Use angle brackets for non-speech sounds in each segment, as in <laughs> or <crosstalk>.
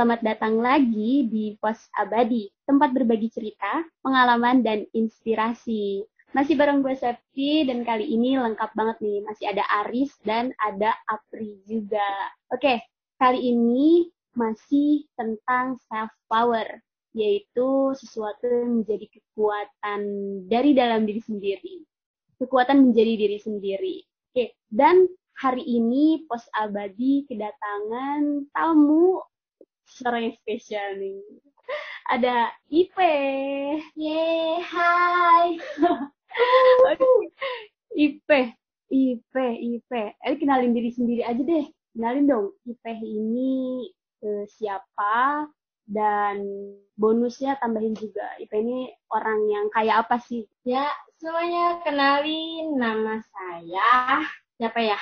selamat datang lagi di Pos Abadi, tempat berbagi cerita, pengalaman, dan inspirasi. Masih bareng gue Septi, dan kali ini lengkap banget nih. Masih ada Aris dan ada Apri juga. Oke, kali ini masih tentang self-power, yaitu sesuatu yang menjadi kekuatan dari dalam diri sendiri. Kekuatan menjadi diri sendiri. Oke, dan hari ini Pos Abadi kedatangan tamu sore spesial nih. Ada Ipe. Yeay, hai. <laughs> Ipe, Ipe, Ipe. Eh, kenalin diri sendiri aja deh. Kenalin dong, Ipe ini eh, siapa dan bonusnya tambahin juga. Ipe ini orang yang kayak apa sih? Ya, semuanya kenalin nama saya. Siapa ya?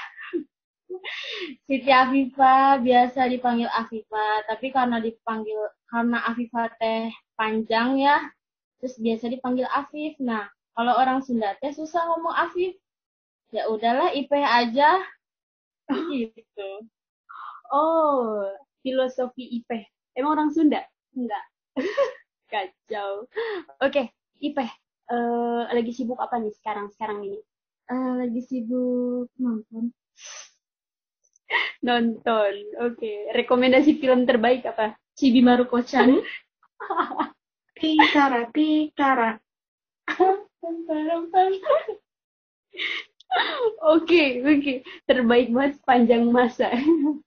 Siti Afifa biasa dipanggil Afifa, tapi karena dipanggil karena Afifa teh panjang ya, terus biasa dipanggil Afif. Nah, kalau orang Sunda teh susah ngomong Afif. Ya udahlah IP aja. gitu. Oh, filosofi IP. Emang orang Sunda? Enggak. <laughs> Kacau. Oke, Ipe. eh, lagi sibuk apa nih sekarang sekarang ini? Eh, lagi sibuk nonton. Nonton. Oke. Rekomendasi film terbaik apa? Cibi Maruko-chan. <laughs> Pikara, Pikara. <laughs> Oke, oke. Terbaik banget sepanjang masa.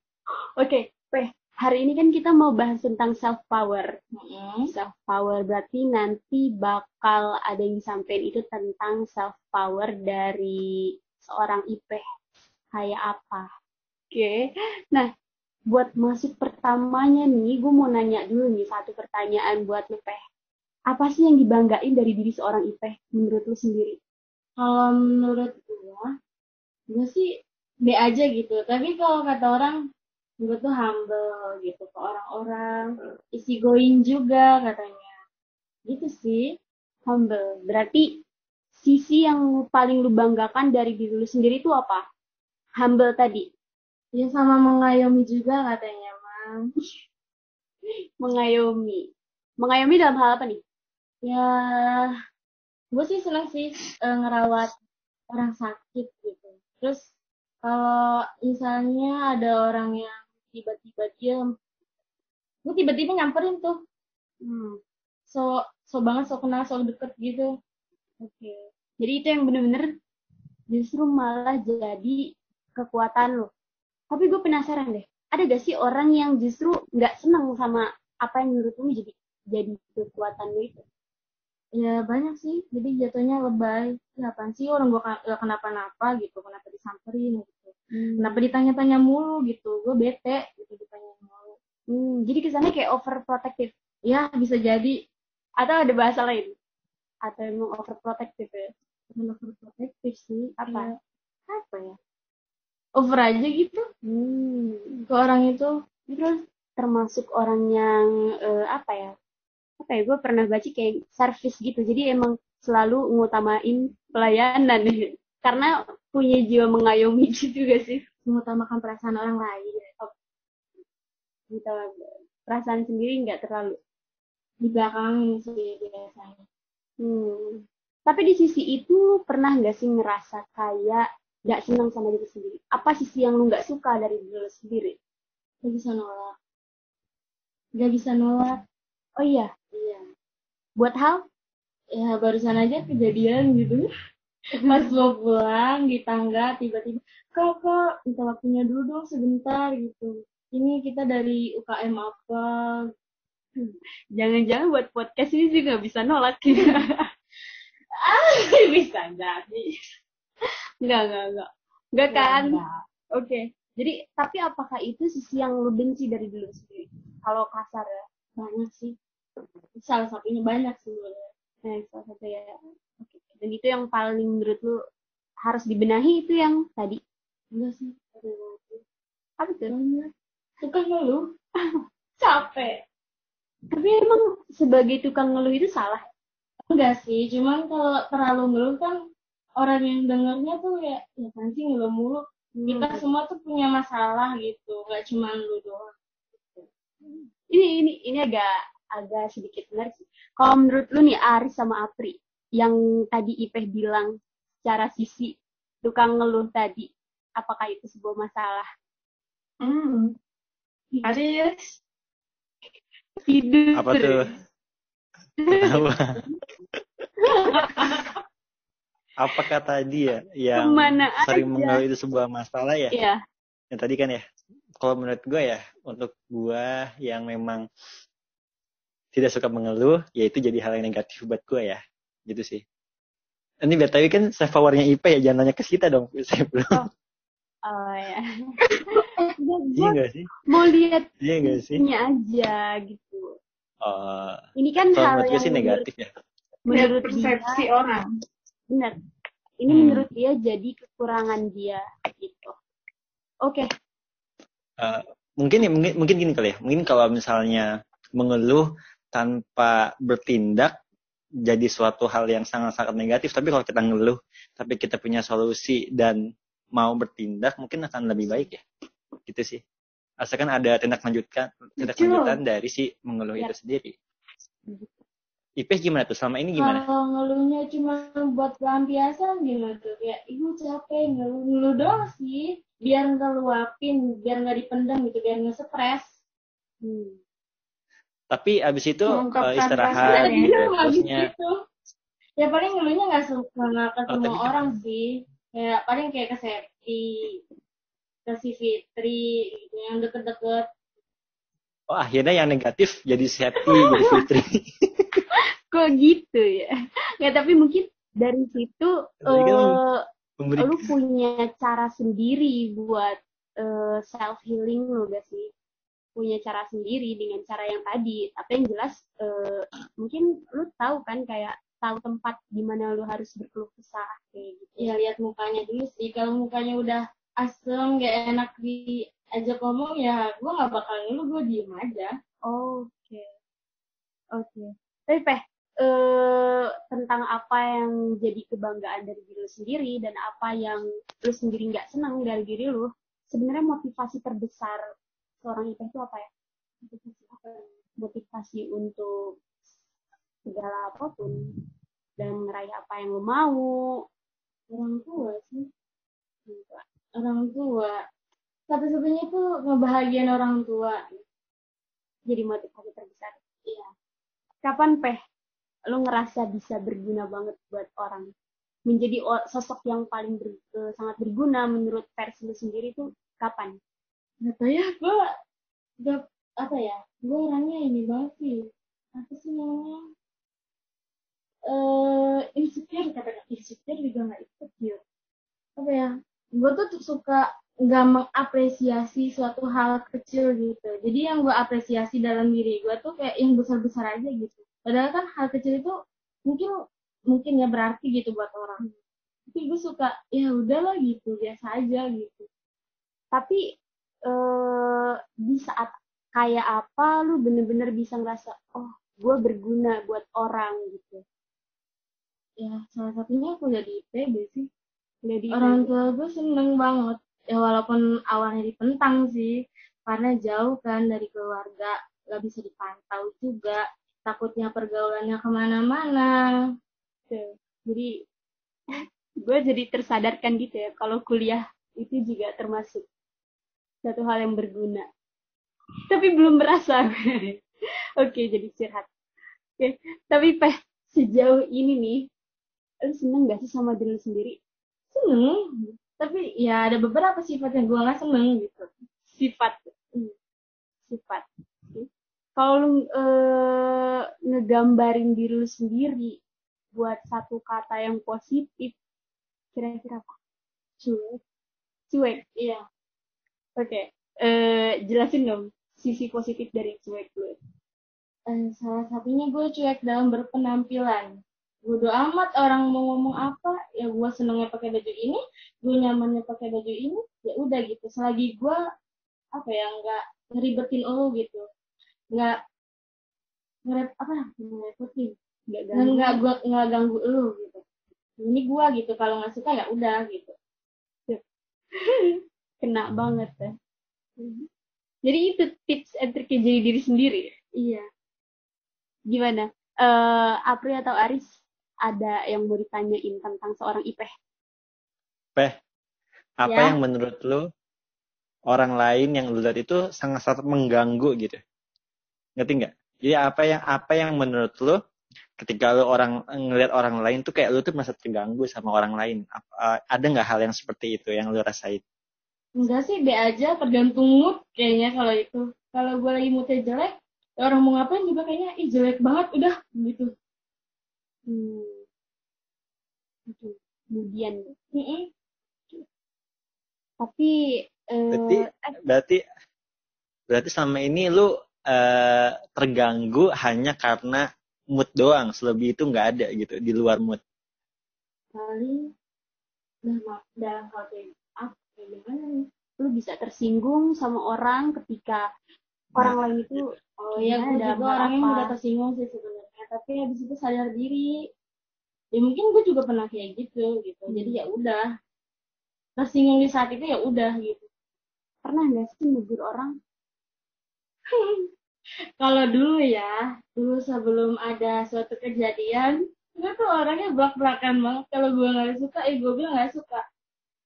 <laughs> Oke, Peh. Hari ini kan kita mau bahas tentang self power. Self power berarti nanti bakal ada yang disampaikan itu tentang self power dari seorang Ipeh. Kayak apa? Oke. Nah, buat masuk pertamanya nih, gue mau nanya dulu nih satu pertanyaan buat lu, Peh. Apa sih yang dibanggain dari diri seorang Ipeh menurut lu sendiri? Kalau menurut gua, gua sih B aja gitu. Tapi kalau kata orang, gua tuh humble gitu ke orang-orang. Isi going juga katanya. Gitu sih. Humble. Berarti sisi yang paling lu banggakan dari diri lu sendiri itu apa? Humble tadi. Ya sama mengayomi juga katanya, Mam. Mengayomi. Mengayomi dalam hal apa nih? Ya, gue sih seneng sih eh, ngerawat orang sakit gitu. Terus kalau misalnya ada orang yang tiba-tiba diem, gue tiba-tiba nyamperin tuh. Hmm. So, so banget, so kenal, so deket gitu. Oke. Jadi itu yang bener-bener justru malah jadi kekuatan lo. Tapi gue penasaran deh, ada gak sih orang yang justru nggak senang sama apa yang menurut lu jadi jadi kekuatan lo itu? Ya banyak sih, jadi jatuhnya lebay. Ya apaan sih orang gue gak kenapa-napa gitu, kenapa disamperin gitu. Kenapa ditanya-tanya mulu gitu, gue bete gitu ditanya mulu. Hmm, jadi kesannya kayak overprotective. Ya bisa jadi Atau ada bahasa lain? Atau emang overprotective ya? bukan overprotective sih. Apa? Ya, apa ya? Over aja gitu Hmm. ke orang itu. Terus termasuk orang yang eh, apa ya? Apa ya? Gue pernah baca kayak service gitu. Jadi emang selalu ngutamain pelayanan. <laughs> Karena punya jiwa mengayomi <laughs> gitu gak sih? Mengutamakan perasaan orang lain. Gitu. Perasaan sendiri nggak terlalu. Di belakang sih biasanya. Hmm. Tapi di sisi itu pernah nggak sih ngerasa kayak nggak senang sama diri sendiri? Apa sisi yang lu nggak suka dari diri lu sendiri? Gak bisa nolak. Gak bisa nolak. Oh iya, Iya. buat hal Ya barusan aja kejadian gitu. <laughs> Pas mau pulang di tangga tiba-tiba, kakak minta waktunya dulu dong sebentar gitu. Ini kita dari UKM apa? <laughs> jangan-jangan buat podcast ini juga bisa nolak. <laughs> Ah, bisa jadi. Enggak, enggak, enggak. Enggak kan? Enggak. Oke. Jadi, tapi apakah itu sisi yang lu benci dari diri lu sendiri? Kalau kasar ya. Banyak sih. Salah satunya banyak sih sebenarnya. Nah, salah satu ya. Oke. Dan itu yang paling menurut lu harus dibenahi itu yang tadi. Enggak sih. Apa tuh? Banyak. Suka ngeluh. <laughs> Capek. Tapi emang sebagai tukang ngeluh itu salah. Enggak sih, cuman kalau terlalu ngeluh kan orang yang dengernya tuh ya, ya sih ngeluh mulu. Kita semua tuh punya masalah gitu, nggak cuma lu doang. ini ini ini agak agak sedikit menarik sih. Kalau menurut lu nih Aris sama Apri yang tadi Ipeh bilang secara sisi tukang ngeluh tadi, apakah itu sebuah masalah? Hmm. Aris. Tidur. Apa tuh? <laughs> Apa kata dia yang Ke mana sering mengeluh itu sebuah masalah ya? Iya. Yang tadi kan ya, kalau menurut gue ya, untuk gue yang memang tidak suka mengeluh, ya itu jadi hal yang negatif buat gue ya. Gitu sih. Ini BTW kan safe powernya IP ya, jangan nanya ke kita dong. <laughs> Saya belum. Oh ya. Iya <laughs> Gue gak sih? mau lihat Iya gak sih? nya aja gitu. Oh, Ini kan hal yang sih negatif ya. menurut persepsi dia, orang. Benar. Ini Hmm. menurut dia jadi kekurangan dia gitu. Oke. Eh, mungkin ya mungkin, mungkin gini kali ya mungkin kalau misalnya mengeluh tanpa bertindak jadi suatu hal yang sangat-sangat negatif tapi kalau kita ngeluh tapi kita punya solusi dan mau bertindak mungkin akan lebih baik ya gitu sih asalkan ada tindak lanjutkan tindak lanjutan dari si mengeluh Ya. itu sendiri Ipeh gimana tuh selama ini gimana Kalau ngeluhnya cuma buat pelampiasan gimana tuh? Ya, ibu capek ngeluh ngeluh doang sih. Biar nggak luapin, biar nggak dipendam gitu, biar nggak stres. Hmm. tapi abis itu eh, istirahat gitu Iya, ya, nggak terusnya gitu. Ya paling ngeluhnya nggak suka nggak ke Oh, semua tapi- orang sih. Ya paling kayak ke Septi, ke si Fitri, gitu, yang deket-deket. oh akhirnya yang negatif jadi safety jadi fitri <laughs> Kok gitu ya? <laughs> Ya tapi mungkin dari situ kan eh, memberi lu punya cara sendiri buat self healing lu gak sih? Punya cara sendiri dengan cara yang tadi. Tapi yang jelas eh, mungkin lu tahu kan kayak tahu tempat di mana lu harus berkeluh kesah kayak gitu. Ya lihat mukanya dulu sih. Kalau mukanya udah asem, gak enak diajak ngomong ya gue nggak bakal ngeluh, gue diem aja. Oke. Oke. Tapi Peh, eh, tentang apa yang jadi kebanggaan dari diri lu sendiri dan apa yang lu sendiri nggak senang dari diri lu, sebenarnya motivasi terbesar seorang Ipeh itu apa ya? Motivasi apa ya? Motivasi untuk segala apa pun dan meraih apa yang lu mau. Orang tua sih. Orang tua. Satu-satunya itu ngebahagiain orang tua. Jadi motivasi terbesar. Iya. Kapan Peh lu ngerasa bisa berguna banget buat orang? Menjadi sosok yang paling ber- eh, sangat berguna menurut versi lu sendiri tuh kapan? Gak tau ya, gue gak, apa ya, gue orangnya ini banget sih. Apa sih namanya? Eh, insecure, kata insecure juga gak insecure. Apa ya, gue tuh suka nggak mengapresiasi suatu hal kecil gitu. Jadi yang gue apresiasi dalam diri gue tuh kayak yang besar-besar aja gitu. Padahal kan kecil itu mungkin mungkin ya berarti gitu buat orang. Tapi gue suka ya udahlah gitu, biasa aja gitu. Tapi eh, di saat kayak apa lu bener-bener bisa ngerasa oh gue berguna buat orang gitu. Ya salah satunya aku jadi IPB sih. Jadi Orang tua gue seneng banget. Ya walaupun awalnya ditentang sih, karena jauh kan dari keluarga, gak bisa dipantau juga. Takutnya pergaulannya ke mana-mana. Gitu. Jadi gue jadi tersadarkan gitu ya kalau kuliah itu juga termasuk satu hal yang berguna. Tapi belum berasa. <laughs> Oke, jadi curhat. Oke, tapi Peh, sejauh ini nih, lu seneng gak sih sama diri lu sendiri? Seneng, tapi ya ada beberapa sifat yang gue gak seneng gitu. Sifat. Hmm. Sifat. Oke. Kalau lu eh, ngegambarin diri lu sendiri buat satu kata yang positif, kira-kira apa? Cuek. Cuek. Iya. Oke, eh jelasin dong sisi positif dari cuek gue. Eh, salah satunya gue cuek dalam berpenampilan. Bodo amat orang mau ngomong apa, ya gue senengnya pakai baju ini, gue nyamannya pakai baju ini, ya udah gitu. Selagi gue apa ya nggak ngeribetin lo gitu, nggak ngerep apa ngerepotin, Gak dan nggak gua nggak ganggu lo gitu. Ini gue gitu, kalau nggak suka ya udah gitu. <laughs> kena banget ya. Jadi itu tips and triknya jadi diri sendiri. Iya. Gimana? Eh Apri atau Aris ada yang mau ditanyain tentang seorang Ipeh? Peh, apa Ya. yang menurut lu orang lain yang lu lihat itu sangat-sangat mengganggu gitu? Ngerti nggak? Jadi apa yang apa yang menurut lu ketika lu orang ngelihat orang lain tuh kayak lu tuh merasa terganggu sama orang lain? Apa- ada nggak hal yang seperti itu yang lu rasain? Enggak sih, be aja tergantung mood kayaknya kalau itu. Kalau gue lagi moodnya jelek, ya orang mau ngapain juga kayaknya, ih jelek banget, udah gitu. Hmm. Oke. Kemudian, Mm-mm. tapi eh, Berarti berarti berarti selama ini lu eh, terganggu hanya karena mood doang, selebih itu nggak ada gitu di luar mood. Paling dalam, dalam hal kayak apa, kayak gimana nih? lu bisa tersinggung sama orang ketika orang lain itu Oh iya, gue juga hal orangnya apa? mudah tersinggung sih sebenarnya. Tapi habis itu sadar diri. Ya mungkin gue juga pernah kayak gitu, gitu. Hmm. Jadi ya udah. Tersinggung di saat itu ya udah gitu. pernah nggak sih negur orang Kalau dulu ya, dulu sebelum ada suatu kejadian, gue tuh orangnya belak-belakan banget. Kalau gue nggak suka, eh gue bilang nggak suka.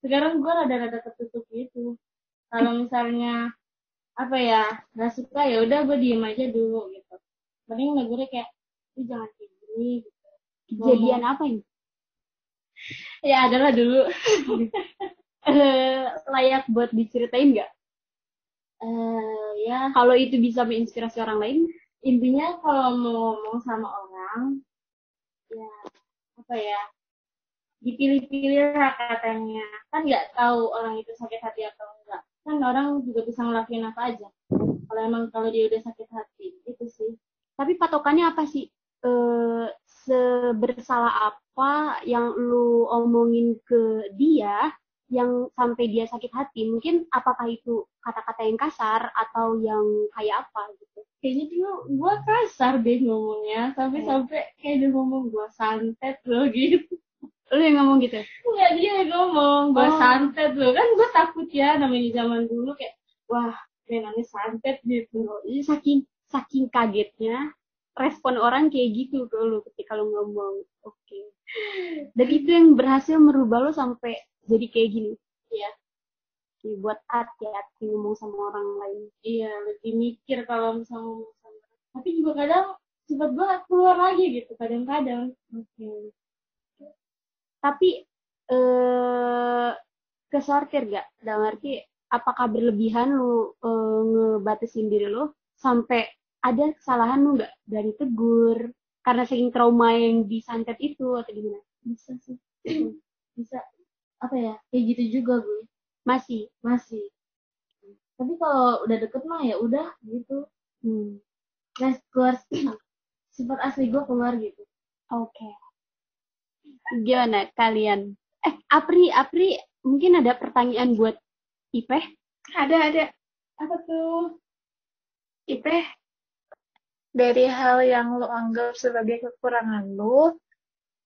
Sekarang gue rada-rada tertutup gitu. Kalau misalnya apa ya nggak suka ya udah gue diem aja dulu gitu. Mending negurnya kayak, lu jangan kayak gini. Gitu. kejadian apa ini Ya adalah dulu. <laughs> Eh, layak buat diceritain nggak eh ya kalau itu bisa menginspirasi orang lain intinya kalau mau ngomong sama orang ya apa ya dipilih-pilih katanya. Kan nggak tahu orang itu sakit hati atau enggak. Kan orang juga bisa ngelakuin apa aja. Kalau emang kalau dia udah sakit hati itu sih. Tapi patokannya apa sih? Eh sebersalah apa yang lu omongin ke dia yang sampai dia sakit hati mungkin apakah itu kata-kata yang kasar atau yang kayak apa gitu kayaknya dulu gua kasar deh ngomongnya sampai sampai kayak dia ngomong gua santet loh <laughs> gitu lu yang ngomong gitu Enggak dia yang ngomong, gue Oh. santet loh. Kan gue takut ya namanya zaman dulu kayak, wah, mainannya santet gitu. Jadi saking saking kagetnya respon orang kayak gitu ke lu ketika lu ngomong oke dan itu yang berhasil merubah lu sampai jadi kayak gini Iya. Oke, buat hati-hati ngomong sama orang lain Iya, lebih mikir kalau misalnya ngomong sama orang. Tapi juga kadang sifat gue keluar lagi gitu, kadang-kadang. oke tapi eh kesortir gak dalam arti apakah berlebihan lu eh, ngebatasin diri lu sampai ada kesalahan lu nggak dari tegur karena saking trauma yang disantet itu atau gimana Bisa sih. Bisa. Apa ya, kayak gitu juga gue. masih Masih. Tapi kalau udah deket mah ya udah gitu. hmm. Guys, keluar <clears throat> sifat asli gue keluar gitu. Oke. Gimana kalian? Eh, Apri, Apri, mungkin ada pertanyaan buat Ipeh? Ada, ada. Apa tuh? Ipeh, dari hal yang lo anggap sebagai kekurangan lo,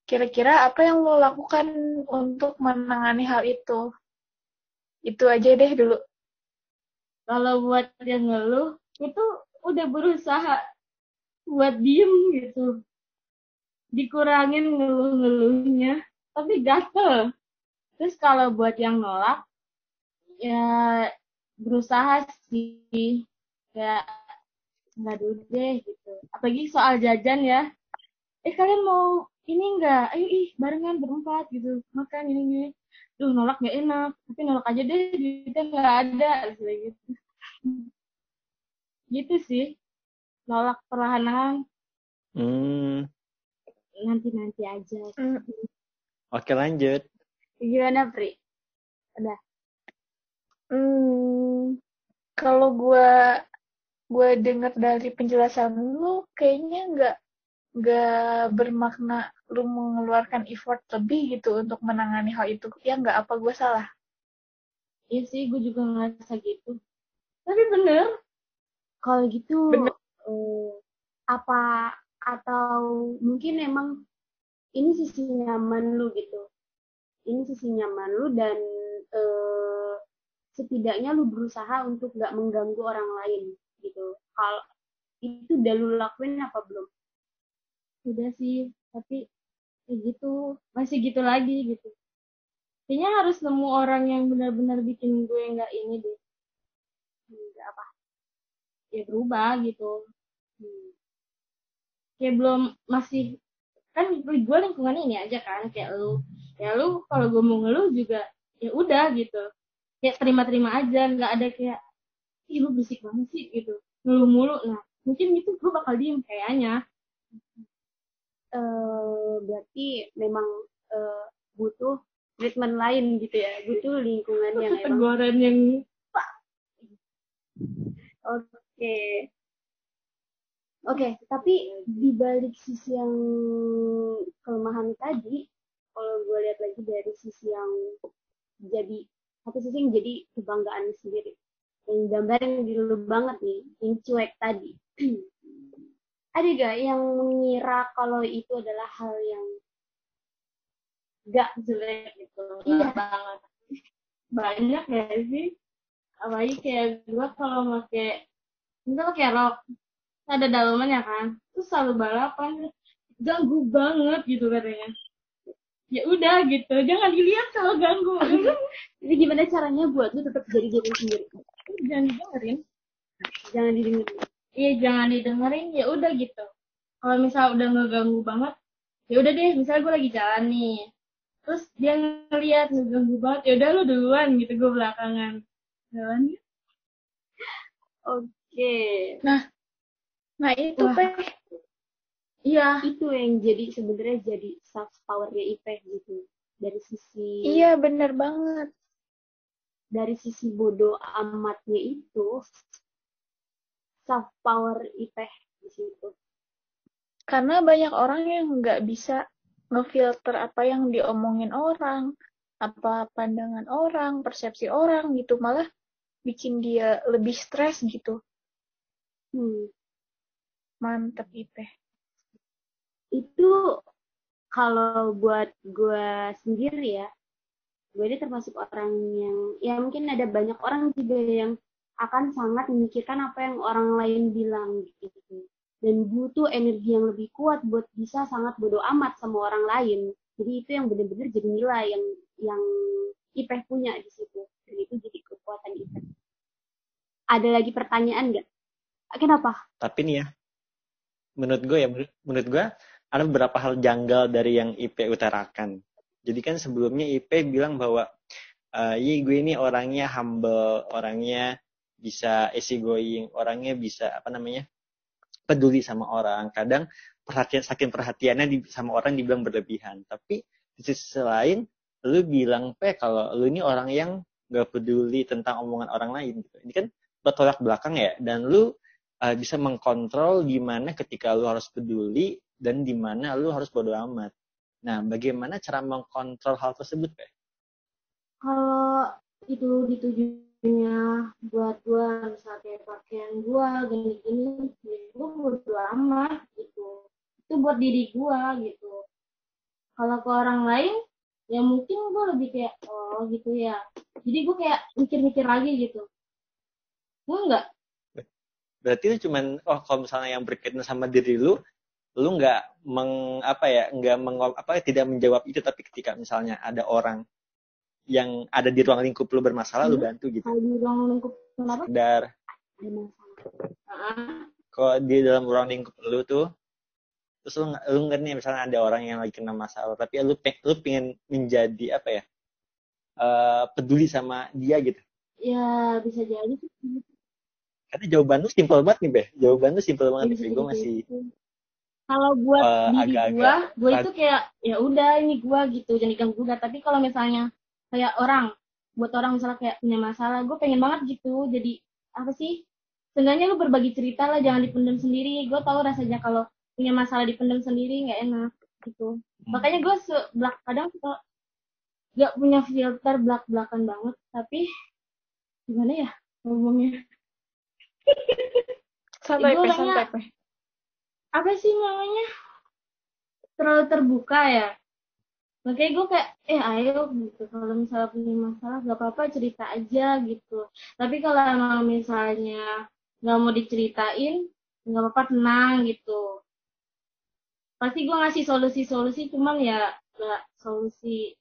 kira-kira apa yang lo lakukan untuk menangani hal itu? Itu aja deh dulu. kalau buat yang ngeluh itu udah berusaha buat diem gitu. Dikurangin ngeluh-ngeluhnya tapi gatel. Terus kalau buat yang nolak ya berusaha sih. Kayak nggak dulu deh gitu. Apalagi soal jajan ya. Eh kalian mau ini enggak. Ayo ih barengan berempat gitu. Makan ini ini. Duh nolak nggak enak. Tapi nolak aja deh duitnya nggak ada gitu. Gitu sih. Nolak perlahan-lahan. Hmm, nanti nanti aja oke lanjut. Gimana, Pri? Hmm, kalau gue gue dengar dari penjelasan lu, kayaknya nggak nggak bermakna lu mengeluarkan effort lebih gitu untuk menangani hal itu. Ya nggak apa gue salah. Iya sih gue juga ngerasa gitu tapi bener Kalau gitu, Bener. eh, apa atau mungkin emang ini sisi nyaman lu gitu. Ini sisi nyaman lu dan eh, setidaknya lu berusaha untuk nggak mengganggu orang lain gitu kalau itu udah lu lakuin apa belum udah sih tapi kayak gitu. Masih gitu lagi gitu. Kayaknya harus nemu orang yang benar-benar bikin gue nggak ini deh. Nggak apa. Ya berubah gitu. Hmm. kayak belum masih kan gue lingkungan ini aja kan kayak lu. Ya lu kalau gue mau ngeluh juga ya udah gitu. Kayak terima-terima aja nggak ada kayak ih lu berisik banget sih gitu. Ngeluh mulu. Nah mungkin itu gue bakal diem kayaknya uh, berarti memang uh, butuh treatment lain gitu ya butuh lingkungan yang teguran yang oke. Okay. oke okay, tapi di balik sisi yang kelemahan tadi kalau gue lihat lagi dari sisi yang jadi satu sisi yang jadi kebanggaan sendiri. Yang gambarin di lu banget nih yang cuek tadi <clears throat> ada gak yang mengira kalau itu adalah hal yang gak jelek gitu? Iya. Banget banyak ya sih? Apalagi kayak gue kalau pakai misal kayak rok ada dalamannya kan terus selalu balapan ganggu banget gitu katanya. Ya udah gitu jangan dilihat kalau ganggu. <laughs> Jadi gimana caranya buat lu tetap jadi diri sendiri? Jangan didengerin. Jangan didengerin iya jangan didengerin ya udah gitu kalau misal udah ngeganggu banget ya udah deh misal gue lagi jalan nih terus dia ngeliat ngeganggu banget ya udah lu duluan gitu gue belakangan jalan ya oke okay. nah nah itu Wah. Iya. Itu yang jadi sebenarnya jadi self powernya Ipeh gitu. Dari sisi Iya, bener banget. Dari sisi bodoh amatnya itu self power Ipeh di situ. Karena banyak orang yang nggak bisa ngefilter apa yang diomongin orang, apa pandangan orang, persepsi orang gitu, malah bikin dia lebih stres gitu. Hmm. Mantep Ipeh itu kalau buat gue sendiri ya gue ini termasuk orang yang ya mungkin ada banyak orang juga yang akan sangat memikirkan apa yang orang lain bilang gitu. Dan butuh energi yang lebih kuat buat bisa sangat bodoh amat sama orang lain. Jadi itu yang benar-benar jadi nilai yang yang Ipeh punya di situ. Dan itu jadi kekuatan Ipeh. Ada lagi pertanyaan nggak? Kenapa? Tapi nih ya menurut gue ya menurut gue ada beberapa hal janggal dari yang IP utarakan. Jadi kan sebelumnya IP bilang bahwa uh, gue ini orangnya humble, orangnya bisa easy going, orangnya bisa apa namanya peduli sama orang. Kadang perhatian saking perhatiannya di, sama orang dibilang berlebihan. Tapi di sisi lain, lu bilang pe kalau lu ini orang yang gak peduli tentang omongan orang lain. Gitu. Ini kan bertolak belakang ya. Dan lu uh, bisa mengkontrol gimana ketika lu harus peduli dan di mana lu harus bodo amat. Nah, bagaimana cara mengkontrol hal tersebut, Pe? Kalau itu ditujunya buat gua misalnya pakaian gua gini-gini, ya gua bodo amat gitu. Itu buat diri gua gitu. Kalau ke orang lain, ya mungkin gua lebih kayak oh gitu ya. Jadi gua kayak mikir-mikir lagi gitu. Gua enggak. Berarti lu cuman oh kalau misalnya yang berkaitan sama diri lu, lu nggak meng apa ya nggak meng apa tidak menjawab itu tapi ketika misalnya ada orang yang ada di ruang lingkup lu bermasalah hmm. lu bantu gitu. Di ruang lingkup kenapa? Dar. Kok di dalam ruang lingkup lu tuh terus lu lu nih misalnya ada orang yang lagi kena masalah tapi lu lu pengen menjadi apa ya uh, peduli sama dia gitu. Ya bisa jadi karena jawaban lu simpel banget nih beh. Jawaban lu simpel banget nih gue masih kalau buat uh, diri gue gue itu kayak ya udah ini gue gitu. Jangan diganggu juga tapi kalau misalnya kayak orang buat orang misalnya kayak punya masalah gue pengen banget gitu jadi apa sih? Seenggaknya lu berbagi cerita lah jangan dipendam sendiri. Gue tahu rasanya kalau punya masalah dipendam sendiri nggak enak gitu. Hmm. makanya gue sebelak kadang suka gak punya filter belak belakan banget tapi gimana ya ngomongnya? <laughs> Santai santai apa sih namanya? Terlalu terbuka ya makanya gue kayak eh ayo gitu. Kalau misalnya punya masalah gak apa-apa cerita aja gitu. Tapi kalau emang misalnya nggak mau diceritain nggak apa-apa tenang gitu. Pasti gue ngasih solusi-solusi cuman ya gak solusi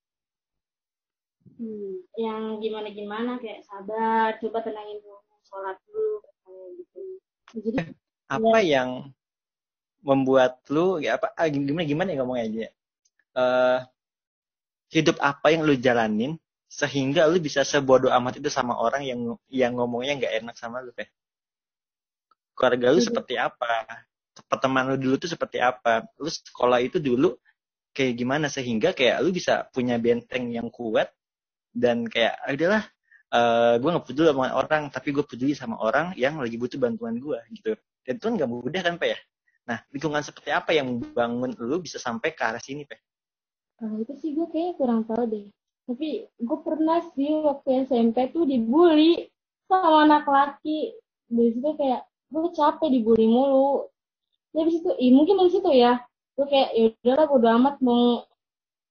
hmm, yang gimana-gimana kayak sabar coba tenangin dulu sholat dulu kayak gitu. Jadi apa yang membuat lu ya apa ah, gimana gimana ya ngomongnya aja uh, hidup apa yang lu jalanin sehingga lu bisa sebodoh amat itu sama orang yang yang ngomongnya nggak enak sama lu teh keluarga lu seperti apa? Pertemanan lu dulu tuh seperti apa? Lu sekolah itu dulu kayak gimana sehingga kayak lu bisa punya benteng yang kuat dan kayak adalah uh, gue nggak peduli sama orang tapi gue peduli sama orang yang lagi butuh bantuan gue gitu. Dan itu kan nggak mudah kan pak ya? Nah lingkungan seperti apa yang membangun lu bisa sampai ke arah sini pak kalau itu sih gue kayaknya kurang tahu deh. Tapi gue pernah sih waktu SMP tuh dibully sama anak laki. Dari situ kayak gue capek dibully mulu. Dari situ ih mungkin dari situ ya. Gue kayak ya udahlah bodo amat mau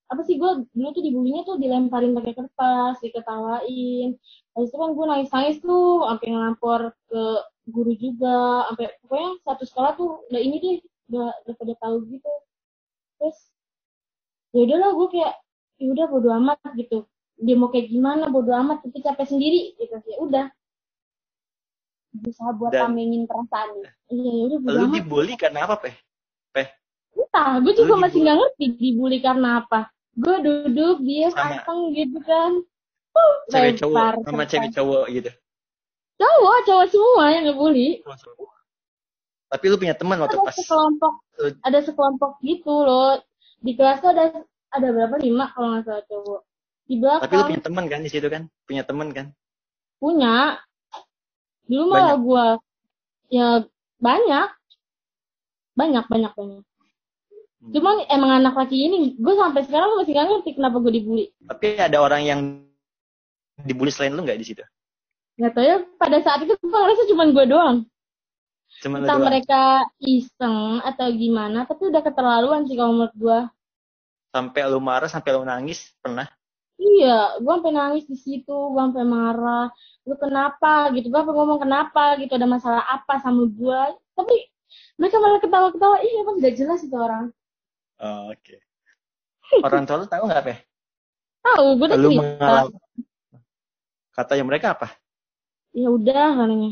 apa sih gue dulu tuh dibulinya tuh dilemparin pakai kertas diketawain. Habis itu kan gue nangis nangis tuh sampai ngelapor ke guru juga. Sampai pokoknya satu sekolah tuh udah ini deh udah udah pada tahu gitu. Terus ya udahlah gue kayak ya udah bodo amat gitu. Dia mau kayak gimana bodo amat tapi capek sendiri gitu. Ya udah. Berusaha buat Dan- tamengin perasaannya iya ya udah bodo lu amat. dibully karena apa peh? Entah gue juga Lu masih nggak ngerti dibully karena apa. Gue duduk dia pasang gitu kan. Uh, cewek cowok sama cewek cowok gitu. Cowok cowok semua yang ngebully. Tapi lu punya teman waktu ada pas sekelompok lu- ada sekelompok gitu loh di kelas tuh ada ada berapa? Lima kalau nggak salah cowok. Di tapi lu belakang punya teman kan di situ kan? Punya teman kan? Punya. Dulu mah gue ya banyak. Banyak banyak banyak. Hmm. cuman emang anak laki ini gue sampai sekarang masih nggak ngerti kenapa gue dibully. Tapi ada orang yang dibully selain lu nggak di situ? Nggak tahu ya pada saat itu gue ngerasa cuma gue doang cuma lu entah doang. mereka iseng atau gimana tapi udah keterlaluan sih kalau menurut gue sampai lu marah sampai lu nangis pernah? Iya gue sampai nangis di situ gue sampai marah. Lu kenapa gitu? Gue sampai ngomong kenapa gitu? Ada masalah apa sama gue tapi mereka malah ketawa-ketawa. Iya emang gak jelas itu orang. Oh, oke. Orang tua lu tahu nggak peh tahu gue udah lu cerita. mengalami katanya mereka apa? Ya udah katanya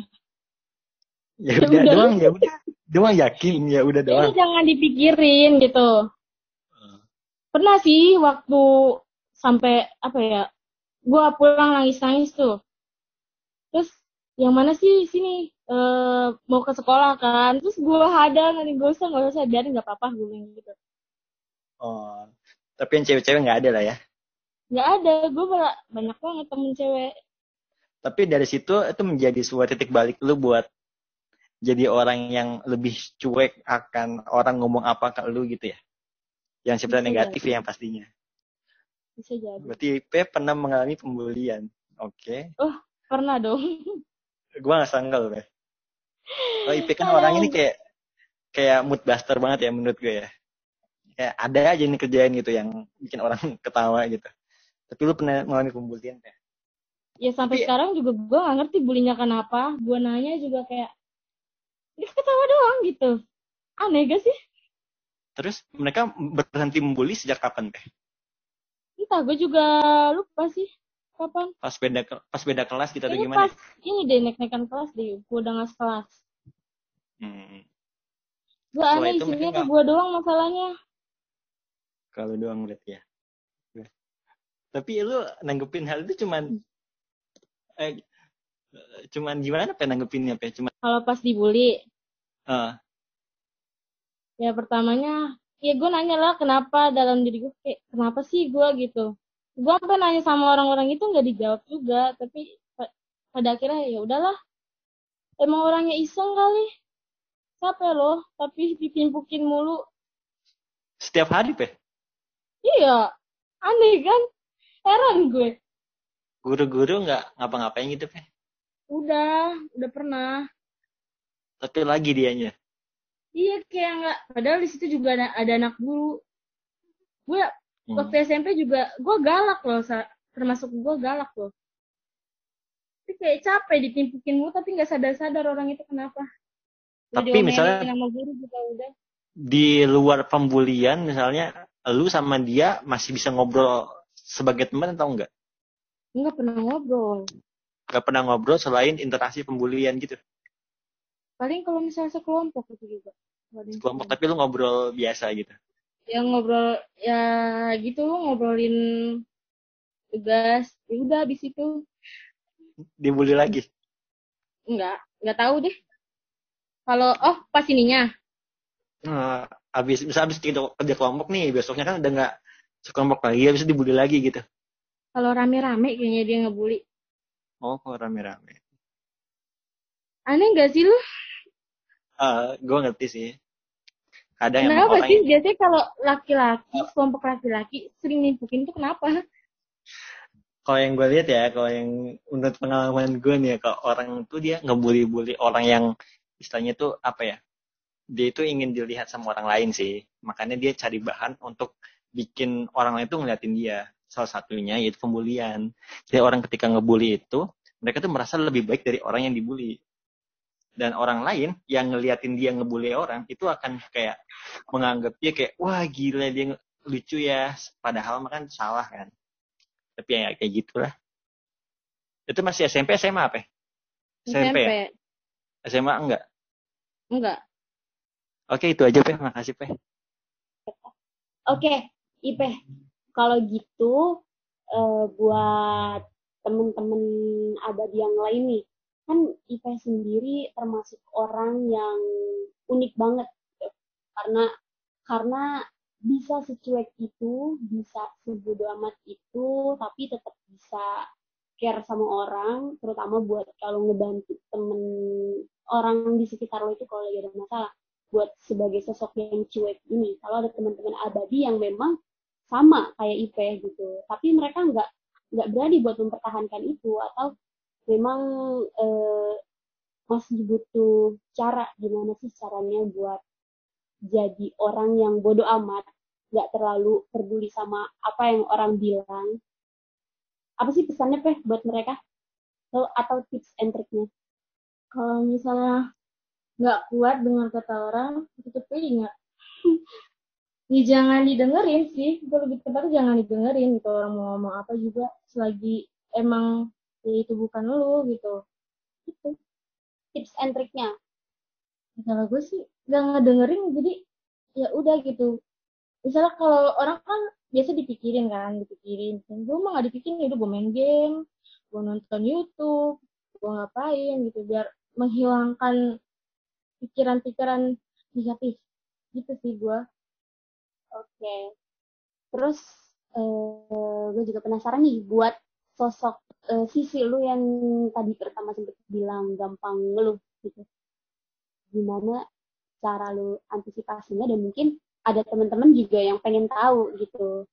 ya udah doang ya udah. Doang yakin ya udah Jadi doang. jangan dipikirin gitu. Hmm. pernah sih waktu sampai apa ya gue pulang nangis nangis tuh. Terus yang mana sih sini eh mau ke sekolah kan. Terus gue hadang nanti gue usah nggak usah biarin nggak apa-apa gue bilang gitu. Oh tapi yang cewek-cewek nggak ada lah ya? Nggak ada gue malah banyak banget temen cewek. Tapi dari situ itu menjadi sebuah titik balik lu buat jadi orang yang lebih cuek akan orang ngomong apa ke lu gitu ya? Yang sifatnya negatif ya yang pastinya. Bisa jadi. Berarti P pernah mengalami pembulian. Oke. Pernah dong. Gua nggak sangkal P. Oh IP kan orang ini kayak kayak mood buster banget ya menurut gue ya. Kayak ada aja nih kerjaan gitu yang bikin orang <laughs> ketawa gitu. Tapi lu pernah mengalami pembulian P? Ya sampai Tapi- sekarang juga gue nggak ngerti bulinya kenapa. Gue nanya juga kayak dia ketawa doang gitu. Aneh gak sih? Terus mereka berhenti membuli sejak kapan P entah gue juga lupa sih kapan. Pas beda pas beda kelas gitu atau gimana pas ini deh naik-naikan kelas deh. Gue udah nggak sekelas. Hmm. gue aneh isinya ke gue doang masalahnya. Kalau doang berarti ya. Ya. Tapi lu nanggepin hal itu cuman eh, cuman gimana pe nanggepinnya pe? Cuman kalau pas dibully. Eh, ya pertamanya ya gue nanya lah kenapa dalam diri gue kayak kenapa sih gue gitu. Gue sampai nanya sama orang-orang itu nggak dijawab juga tapi pa- pada akhirnya ya udahlah. Emang orangnya iseng kali. Capek loh tapi dipimpukin mulu. Setiap hari pe. iya. Aneh kan? Heran gue. Guru-guru nggak ngapa-ngapain gitu pe. Udah udah pernah. Tapi lagi dianya. iya kayak nggak padahal di situ juga ada ada anak guru. Gue Hmm. waktu SMP juga gue galak loh termasuk gue galak loh. Tapi kayak capek ditimpukin mulu tapi nggak sadar-sadar orang itu kenapa. Tapi diomelin misalnya- sama guru juga udah. Di luar pembulian misalnya, lu sama dia masih bisa ngobrol sebagai teman atau enggak? nggak pernah ngobrol Gak pernah ngobrol selain interaksi pembulian gitu. paling kalau misalnya sekelompok itu juga Nggak ada yang Kelompok sama. tapi lu ngobrol biasa gitu. yang ngobrol ya gitu ngobrolin tugas ya udah habis itu Dibully lagi. nggak nggak tahu deh kalau oh pas ininya Nah, habis bisa habis kerja, kerja kelompok nih, besoknya kan udah nggak sekelompok lagi, habis itu dibully lagi gitu. kalau rame-rame kayaknya dia ngebully Oh, kalau rame-rame. aneh nggak sih lu Eh, gue ngerti sih. Kadang emang kenapa orang sih biasanya kalau laki-laki kelompok laki-laki sering nimpukin tuh kenapa kalau yang gue lihat ya, kalau yang menurut pengalaman gue nih ya, kalau orang tuh dia ngebully-bully orang yang istilahnya tuh apa ya? Dia itu ingin dilihat sama orang lain sih. Makanya dia cari bahan untuk bikin orang lain tuh ngeliatin dia. Salah satunya yaitu pembulian. Jadi orang ketika ngebully itu, mereka tuh merasa lebih baik dari orang yang dibully. Dan orang lain yang ngeliatin dia ngebully orang, itu akan kayak menganggap dia kayak, wah gila dia lucu ya. Padahal mah kan salah kan tapi ya kayak gitulah itu masih SMP SMA apa ya? SMP ya? SMA enggak enggak oke itu aja Pe makasih Pe Oke, Ipe. Kalau gitu eh, buat temen-temen abadi yang lain nih, kan Ipe sendiri termasuk orang yang unik banget gitu. karena karena bisa secuek itu, bisa sebodoh amat itu, tapi tetap bisa care sama orang, terutama buat kalau ngebantu temen orang di sekitar lo itu kalau lagi ada masalah buat sebagai sosok yang cuek ini. Kalau ada teman-teman abadi yang memang sama kayak IP gitu, tapi mereka nggak nggak berani buat mempertahankan itu atau memang eh, masih butuh cara gimana sih caranya buat jadi orang yang bodoh amat, nggak terlalu peduli sama apa yang orang bilang. Apa sih pesannya Peh buat mereka? Atau, atau tips and triknya? kalau misalnya nggak kuat dengan kata orang tutup telinga <laughs> ya jangan didengerin sih. Itu lebih tepatnya jangan didengerin. Gitu orang mau ngomong apa juga selagi emang ya itu bukan lu gitu. Itu tips and triknya. kalau gue sih nggak ngedengerin jadi ya udah gitu. Misalnya kalau orang kan biasa dipikirin kan dipikirin. Gue mah gak dipikirin ya udah gue main game gue nonton YouTube gue ngapain gitu. Biar menghilangkan pikiran-pikiran negatif. Gitu sih gue Oke. Terus eh gue juga penasaran nih buat sosok eh, sisi lu yang tadi pertama sempat bilang gampang ngeluh gitu. Gimana cara lu antisipasinya dan mungkin ada teman-teman juga yang pengen tahu gitu.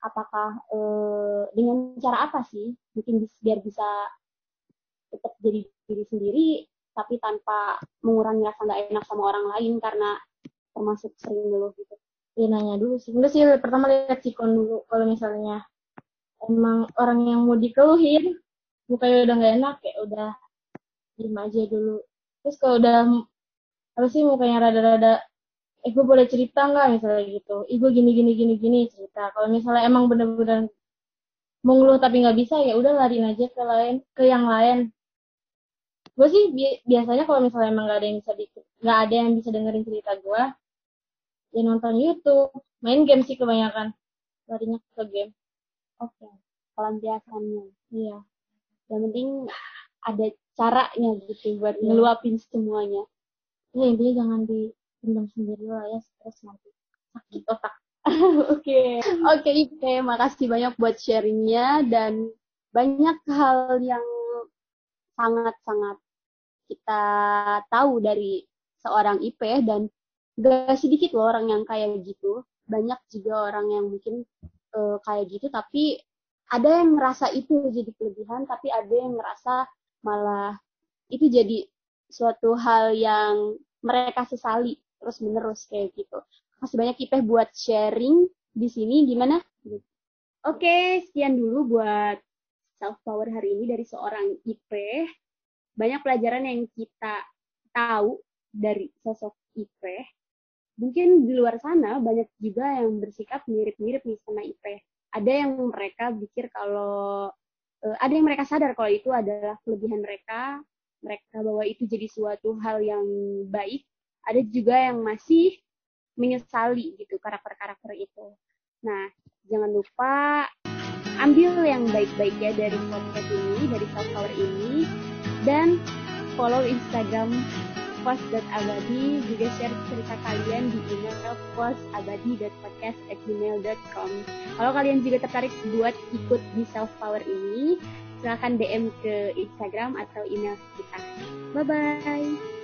Apakah eh, dengan cara apa sih mungkin biar bisa tetap jadi diri sendiri tapi tanpa mengurangi rasa nggak enak sama orang lain karena termasuk sering ngeluh gitu. Ya nanya dulu sih. Enggak sih pertama lihat sikon dulu. Kalau misalnya emang orang yang mau dikeluhin mukanya udah nggak enak ya udah diem aja dulu. Terus kalau udah apa sih mukanya rada-rada eh gue boleh cerita nggak? misalnya gitu. Gue gini gini gini gini cerita. Kalau misalnya emang bener-bener mau ngeluh tapi nggak bisa ya udah lariin aja ke lain ke yang lain. Gue sih bi- biasanya kalau misalnya emang nggak ada yang bisa nggak ada yang bisa dengerin cerita gue ya nonton YouTube. Main game sih kebanyakan. Larinya ke game. Oke, pelampiasannya. iya. Yang penting ada caranya gitu buat Iya. ngeluapin semuanya. ya intinya jangan dipendam sendiri lah ya stres nanti. Sakit otak. <laughs> Oke, oke Ipe, makasih banyak buat sharingnya dan banyak hal yang sangat-sangat kita tahu dari seorang Ipe dan gak sedikit loh orang yang kayak gitu. Banyak juga orang yang mungkin eh, kayak gitu, tapi ada yang ngerasa itu jadi kelebihan, tapi ada yang ngerasa malah itu jadi suatu hal yang mereka sesali terus menerus kayak gitu. Makasih banyak Ipeh buat sharing di sini gimana? Oke, sekian dulu buat self power hari ini dari seorang IP. Banyak pelajaran yang kita tahu dari sosok IP. Mungkin di luar sana banyak juga yang bersikap mirip-mirip nih sama IP. Ada yang mereka pikir kalau uh, ada yang mereka sadar kalau itu adalah kelebihan mereka, mereka bahwa itu jadi suatu hal yang baik. Ada juga yang masih menyesali gitu karakter-karakter itu. Nah, jangan lupa ambil yang baik-baik ya dari podcast ini, dari self power ini, dan follow Instagram post.abadi, juga share cerita kalian di email postabadi.podcast@gmail.com. Kalau kalian juga tertarik buat ikut di self power ini, silahkan DM ke Instagram atau email kita. Bye bye.